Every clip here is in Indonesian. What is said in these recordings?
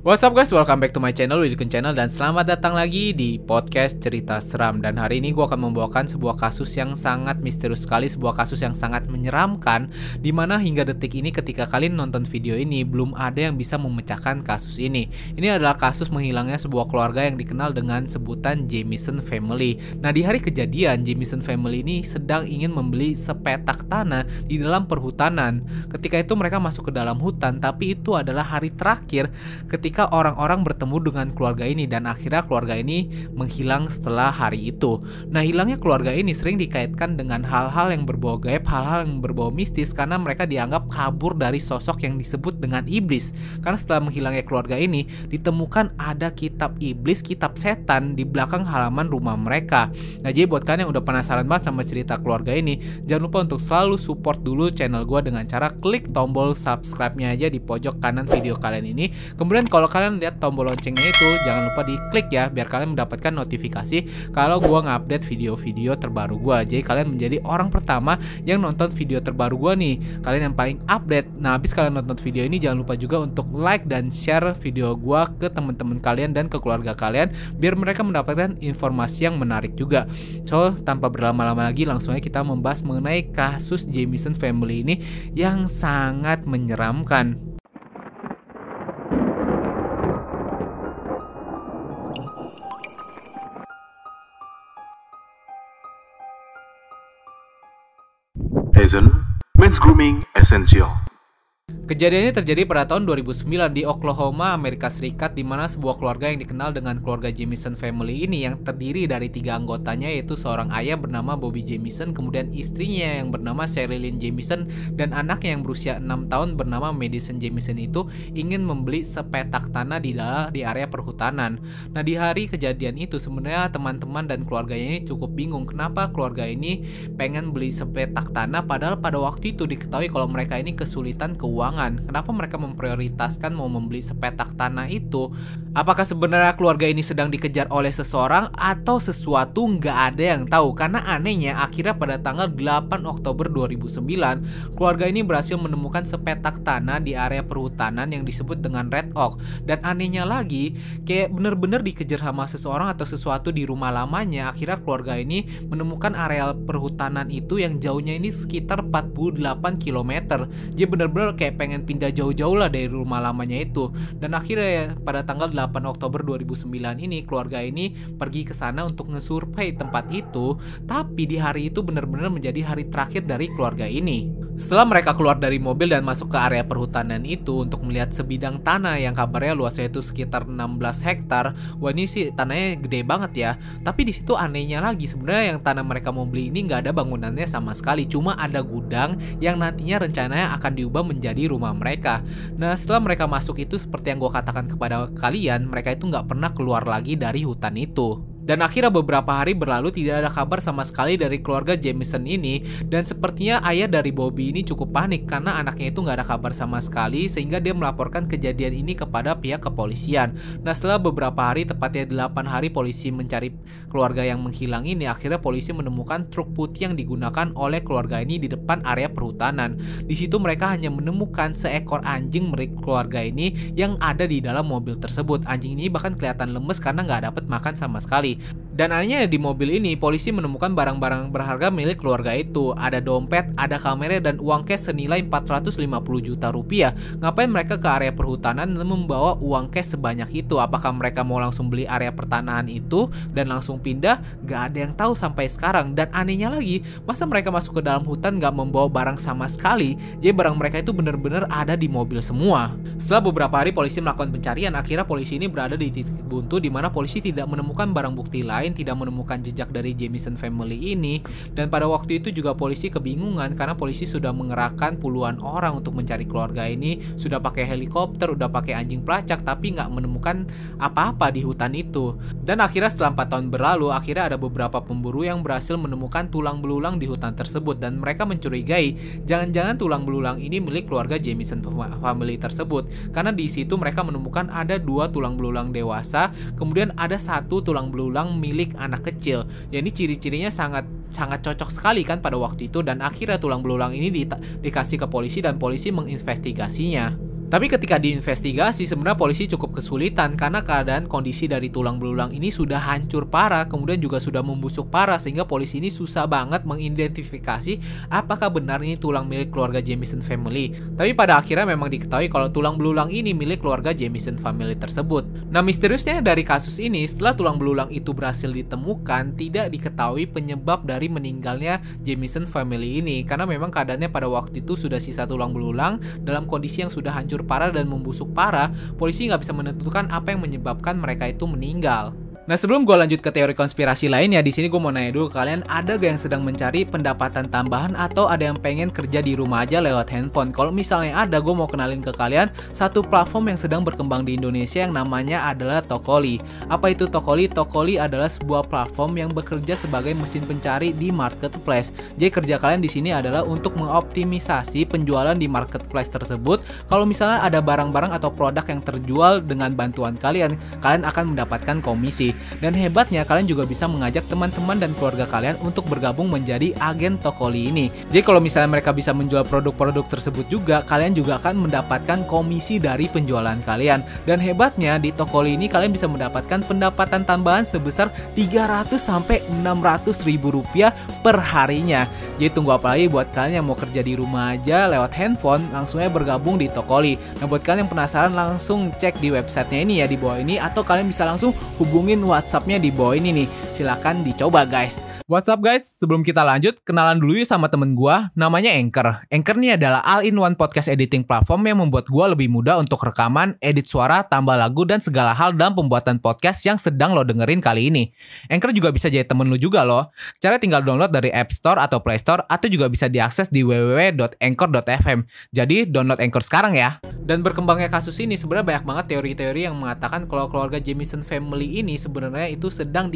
What's up guys, welcome back to my channel, Widikun Channel Dan selamat datang lagi di podcast cerita seram. Dan hari ini gue akan membawakan sebuah kasus yang sangat misterius sekali Sebuah kasus yang sangat menyeramkan Di mana hingga detik ini ketika kalian nonton video ini Belum ada yang bisa memecahkan kasus ini. Ini adalah kasus menghilangnya sebuah keluarga yang dikenal dengan sebutan Jamison Family. Nah di hari kejadian, Jamison Family ini sedang ingin membeli sepetak tanah di dalam perhutanan. Ketika itu mereka masuk ke dalam hutan Tapi itu adalah hari terakhir ketika ketika orang-orang bertemu dengan keluarga ini dan akhirnya keluarga ini menghilang setelah hari itu. Nah, hilangnya keluarga ini sering dikaitkan dengan hal-hal yang berbau gaib, hal-hal yang berbau mistis karena mereka dianggap kabur dari sosok yang disebut dengan iblis. Karena setelah menghilangnya keluarga ini, ditemukan ada kitab iblis, kitab setan di belakang halaman rumah mereka. Nah, jadi buat kalian yang udah penasaran banget sama cerita keluarga ini, jangan lupa untuk selalu support dulu channel gue dengan cara klik tombol subscribe-nya aja di pojok kanan video kalian ini. Kemudian kalau kalau kalian lihat tombol loncengnya itu jangan lupa diklik ya biar kalian mendapatkan notifikasi kalau gua ngupdate video-video terbaru gua. Jadi kalian menjadi orang pertama yang nonton video terbaru gua nih. Kalian yang paling update. Nah, habis kalian nonton video ini jangan lupa juga untuk like dan share video gua ke teman-teman kalian dan ke keluarga kalian biar mereka mendapatkan informasi yang menarik juga. So, tanpa berlama-lama lagi langsung aja kita membahas mengenai kasus Jamison Family ini yang sangat menyeramkan. Hazen, Men's Grooming Essential. Kejadian ini terjadi pada tahun 2009 di Oklahoma, Amerika Serikat, di mana sebuah keluarga yang dikenal dengan keluarga Jamison Family ini yang terdiri dari tiga anggotanya yaitu seorang ayah bernama Bobby Jamison, kemudian istrinya yang bernama Sherilyn Jamison, dan anaknya yang berusia 6 tahun bernama Madison Jamison itu ingin membeli sepetak tanah di dalam di area perhutanan. Nah di hari kejadian itu sebenarnya teman-teman dan keluarganya ini cukup bingung kenapa keluarga ini pengen beli sepetak tanah padahal pada waktu itu diketahui kalau mereka ini kesulitan keuangan keuangan. Kenapa mereka memprioritaskan mau membeli sepetak tanah itu? Apakah sebenarnya keluarga ini sedang dikejar oleh seseorang atau sesuatu nggak ada yang tahu? Karena anehnya akhirnya pada tanggal 8 Oktober 2009, keluarga ini berhasil menemukan sepetak tanah di area perhutanan yang disebut dengan Red Oak. Dan anehnya lagi, kayak bener-bener dikejar sama seseorang atau sesuatu di rumah lamanya. Akhirnya keluarga ini menemukan areal perhutanan itu yang jauhnya ini sekitar 48 km. Jadi bener-bener kayak pengen pengen pindah jauh-jauh lah dari rumah lamanya itu. Dan akhirnya ya, pada tanggal 8 Oktober 2009 ini keluarga ini pergi ke sana untuk ngesurvei tempat itu. Tapi di hari itu benar-benar menjadi hari terakhir dari keluarga ini. Setelah mereka keluar dari mobil dan masuk ke area perhutanan itu untuk melihat sebidang tanah yang kabarnya luasnya itu sekitar 16 hektar. Wah ini sih tanahnya gede banget ya. Tapi di situ anehnya lagi sebenarnya yang tanah mereka mau beli ini nggak ada bangunannya sama sekali. Cuma ada gudang yang nantinya rencananya akan diubah menjadi rumah rumah mereka. Nah setelah mereka masuk itu seperti yang gue katakan kepada kalian, mereka itu nggak pernah keluar lagi dari hutan itu. Dan akhirnya beberapa hari berlalu tidak ada kabar sama sekali dari keluarga Jameson ini dan sepertinya ayah dari Bobby ini cukup panik karena anaknya itu nggak ada kabar sama sekali sehingga dia melaporkan kejadian ini kepada pihak kepolisian. Nah setelah beberapa hari tepatnya 8 hari polisi mencari keluarga yang menghilang ini akhirnya polisi menemukan truk putih yang digunakan oleh keluarga ini di depan area perhutanan. Di situ mereka hanya menemukan seekor anjing milik keluarga ini yang ada di dalam mobil tersebut. Anjing ini bahkan kelihatan lemes karena nggak dapat makan sama sekali. Dan anehnya di mobil ini polisi menemukan barang-barang berharga milik keluarga itu. Ada dompet, ada kamera dan uang cash senilai 450 juta rupiah. Ngapain mereka ke area perhutanan dan membawa uang cash sebanyak itu? Apakah mereka mau langsung beli area pertanahan itu dan langsung pindah? Gak ada yang tahu sampai sekarang. Dan anehnya lagi, masa mereka masuk ke dalam hutan gak membawa barang sama sekali? Jadi barang mereka itu benar-benar ada di mobil semua. Setelah beberapa hari polisi melakukan pencarian, akhirnya polisi ini berada di titik buntu di mana polisi tidak menemukan barang bukti lain lain tidak menemukan jejak dari Jamison family ini. Dan pada waktu itu juga polisi kebingungan karena polisi sudah mengerahkan puluhan orang untuk mencari keluarga ini. Sudah pakai helikopter udah pakai anjing pelacak tapi nggak menemukan apa-apa di hutan itu. Dan akhirnya setelah 4 tahun berlalu akhirnya ada beberapa pemburu yang berhasil menemukan tulang belulang di hutan tersebut. Dan mereka mencurigai jangan-jangan tulang belulang ini milik keluarga Jamison family tersebut. Karena di situ mereka menemukan ada dua tulang belulang dewasa kemudian ada satu tulang belulang milik anak kecil. Ini ciri-cirinya sangat sangat cocok sekali kan pada waktu itu. Dan akhirnya tulang belulang ini di, dikasih ke polisi dan polisi menginvestigasinya tapi ketika diinvestigasi sebenarnya polisi cukup kesulitan karena keadaan kondisi dari tulang belulang ini sudah hancur parah, kemudian juga sudah membusuk parah sehingga polisi ini susah banget mengidentifikasi apakah benar ini tulang milik keluarga Jamison family. Tapi pada akhirnya memang diketahui kalau tulang belulang ini milik keluarga Jamison family tersebut. Nah misteriusnya dari kasus ini setelah tulang belulang itu berhasil ditemukan tidak diketahui penyebab dari meninggalnya Jamison family ini karena memang keadaannya pada waktu itu sudah sisa tulang belulang dalam kondisi yang sudah hancur hancur parah dan membusuk parah, polisi nggak bisa menentukan apa yang menyebabkan mereka itu meninggal. Nah sebelum gue lanjut ke teori konspirasi lainnya, di sini gue mau nanya dulu kalian ada gak yang sedang mencari pendapatan tambahan atau ada yang pengen kerja di rumah aja lewat handphone? Kalau misalnya ada, gue mau kenalin ke kalian satu platform yang sedang berkembang di Indonesia yang namanya adalah Tokoli. Apa itu Tokoli? Tokoli adalah sebuah platform yang bekerja sebagai mesin pencari di marketplace. Jadi kerja kalian di sini adalah untuk mengoptimisasi penjualan di marketplace tersebut. Kalau misalnya ada barang-barang atau produk yang terjual dengan bantuan kalian, kalian akan mendapatkan komisi. Dan hebatnya kalian juga bisa mengajak teman-teman dan keluarga kalian untuk bergabung menjadi agen Tokoli ini. Jadi kalau misalnya mereka bisa menjual produk-produk tersebut juga, kalian juga akan mendapatkan komisi dari penjualan kalian. Dan hebatnya di Tokoli ini kalian bisa mendapatkan pendapatan tambahan sebesar 300 sampai 600 ribu rupiah per harinya. Jadi tunggu apa lagi buat kalian yang mau kerja di rumah aja lewat handphone, langsung aja bergabung di Tokoli. Nah buat kalian yang penasaran langsung cek di websitenya ini ya di bawah ini atau kalian bisa langsung hubungin WhatsAppnya di bawah ini nih. Silahkan dicoba guys. WhatsApp guys, sebelum kita lanjut, kenalan dulu yuk sama temen gue, namanya Anchor. Anchor ini adalah all-in-one podcast editing platform yang membuat gue lebih mudah untuk rekaman, edit suara, tambah lagu, dan segala hal dalam pembuatan podcast yang sedang lo dengerin kali ini. Anchor juga bisa jadi temen lo juga loh. Cara tinggal download dari App Store atau Play Store, atau juga bisa diakses di www.anchor.fm. Jadi download Anchor sekarang ya. Dan berkembangnya kasus ini sebenarnya banyak banget teori-teori yang mengatakan kalau keluarga Jamison family ini sebenarnya itu sedang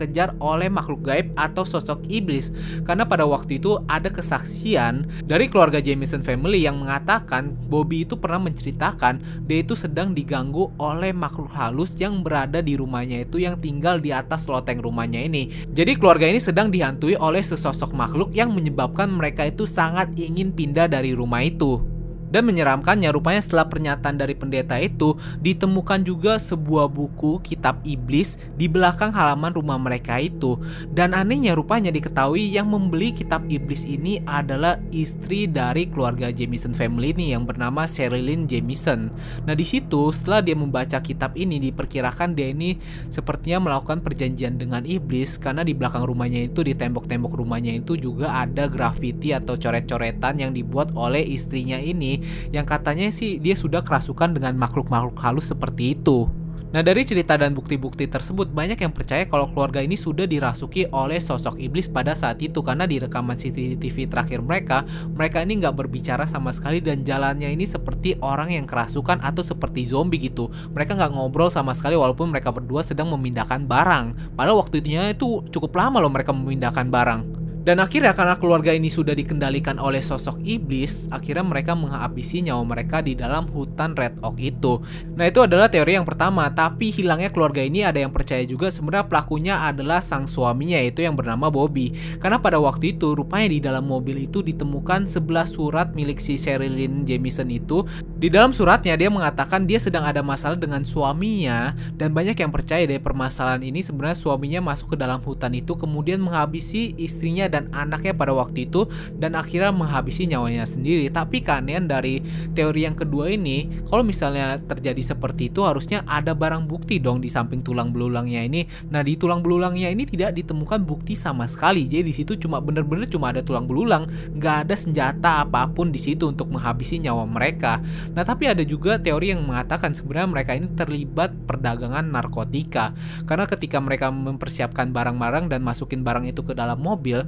dikejar-kejar oleh makhluk gaib atau sosok iblis. Karena pada waktu itu ada kesaksian dari keluarga Jamison family yang mengatakan Bobby itu pernah menceritakan dia itu sedang diganggu oleh makhluk halus yang berada di rumahnya itu yang tinggal di atas loteng rumahnya ini. Jadi keluarga ini sedang dihantui oleh sesosok makhluk yang menyebabkan mereka itu sangat ingin pindah dari rumah itu. Dan menyeramkannya rupanya setelah pernyataan dari pendeta itu ditemukan juga sebuah buku kitab iblis di belakang halaman rumah mereka itu. Dan anehnya rupanya diketahui yang membeli kitab iblis ini adalah istri dari keluarga Jamison family ini yang bernama Sherilyn Jamison. Nah di situ setelah dia membaca kitab ini diperkirakan dia ini sepertinya melakukan perjanjian dengan iblis karena di belakang rumahnya itu di tembok-tembok rumahnya itu juga ada graffiti atau coret-coretan yang dibuat oleh istrinya ini yang katanya sih dia sudah kerasukan dengan makhluk-makhluk halus seperti itu. Nah dari cerita dan bukti-bukti tersebut banyak yang percaya kalau keluarga ini sudah dirasuki oleh sosok iblis pada saat itu karena di rekaman CCTV terakhir mereka, mereka ini nggak berbicara sama sekali dan jalannya ini seperti orang yang kerasukan atau seperti zombie gitu. Mereka nggak ngobrol sama sekali walaupun mereka berdua sedang memindahkan barang. Padahal waktu itu cukup lama loh mereka memindahkan barang. Dan akhirnya karena keluarga ini sudah dikendalikan oleh sosok iblis, akhirnya mereka menghabisi nyawa mereka di dalam hutan Red Oak itu. Nah itu adalah teori yang pertama, tapi hilangnya keluarga ini ada yang percaya juga sebenarnya pelakunya adalah sang suaminya yaitu yang bernama Bobby. Karena pada waktu itu rupanya di dalam mobil itu ditemukan 11 surat milik si Sherilyn Jamison itu. Di dalam suratnya dia mengatakan dia sedang ada masalah dengan suaminya dan banyak yang percaya dari permasalahan ini sebenarnya suaminya masuk ke dalam hutan itu kemudian menghabisi istrinya dan anaknya pada waktu itu dan akhirnya menghabisi nyawanya sendiri. Tapi keanehan dari teori yang kedua ini, kalau misalnya terjadi seperti itu harusnya ada barang bukti dong di samping tulang belulangnya ini. Nah, di tulang belulangnya ini tidak ditemukan bukti sama sekali. Jadi di situ cuma bener-bener cuma ada tulang belulang, nggak ada senjata apa pun di situ untuk menghabisi nyawa mereka. Nah, tapi ada juga teori yang mengatakan sebenarnya mereka ini terlibat perdagangan narkotika. Karena ketika mereka mempersiapkan barang-barang dan masukin barang itu ke dalam mobil,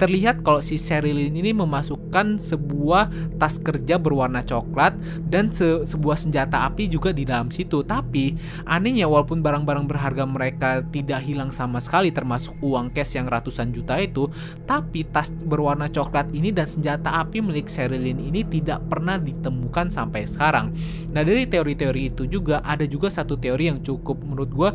terlihat kalau si Sherilyn ini memasukkan sebuah tas kerja berwarna coklat dan se sebuah senjata api juga di dalam situ. Tapi anehnya walaupun barang-barang berharga mereka tidak hilang sama sekali termasuk uang cash yang ratusan juta itu, tapi tas berwarna coklat ini dan senjata api milik Sherilyn ini tidak pernah ditemukan sampai sekarang. Nah dari teori-teori itu juga ada juga satu teori yang cukup menurut gue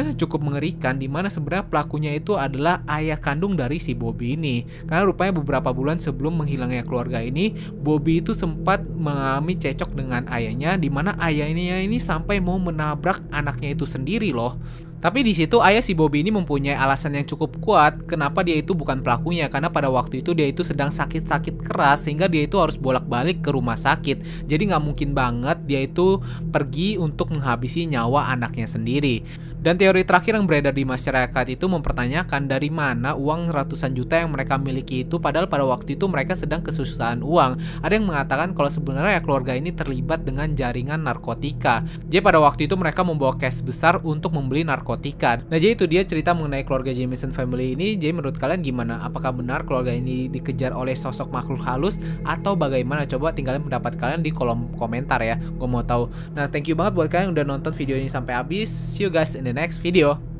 eh, cukup mengerikan di mana sebenarnya pelakunya itu adalah ayah kandung dari si Bobby ini. Karena rupanya beberapa bulan sebelum menghilangnya keluarga ini, Bobby itu sempat mengalami cecok dengan ayahnya di mana ayahnya ini sampai mau menabrak anaknya itu sendiri loh. Tapi di situ ayah si Bobby ini mempunyai alasan yang cukup kuat kenapa dia itu bukan pelakunya karena pada waktu itu dia itu sedang sakit-sakit keras sehingga dia itu harus bolak-balik ke rumah sakit. Jadi nggak mungkin banget dia itu pergi untuk menghabisi nyawa anaknya sendiri. Dan teori terakhir yang beredar di masyarakat itu mempertanyakan dari mana uang ratusan juta yang mereka miliki itu padahal pada waktu itu mereka sedang kesusahan uang. Ada yang mengatakan kalau sebenarnya keluarga ini terlibat dengan jaringan narkotika. Jadi pada waktu itu mereka membawa cash besar untuk membeli narkotika. Nah jadi itu dia cerita mengenai keluarga Jameson family ini. Jadi menurut kalian gimana? Apakah benar keluarga ini dikejar oleh sosok makhluk halus atau bagaimana? Coba tinggalin pendapat kalian di kolom komentar ya. Gue mau tahu. Nah thank you banget buat kalian yang udah nonton video ini sampai habis. See you guys in the next video.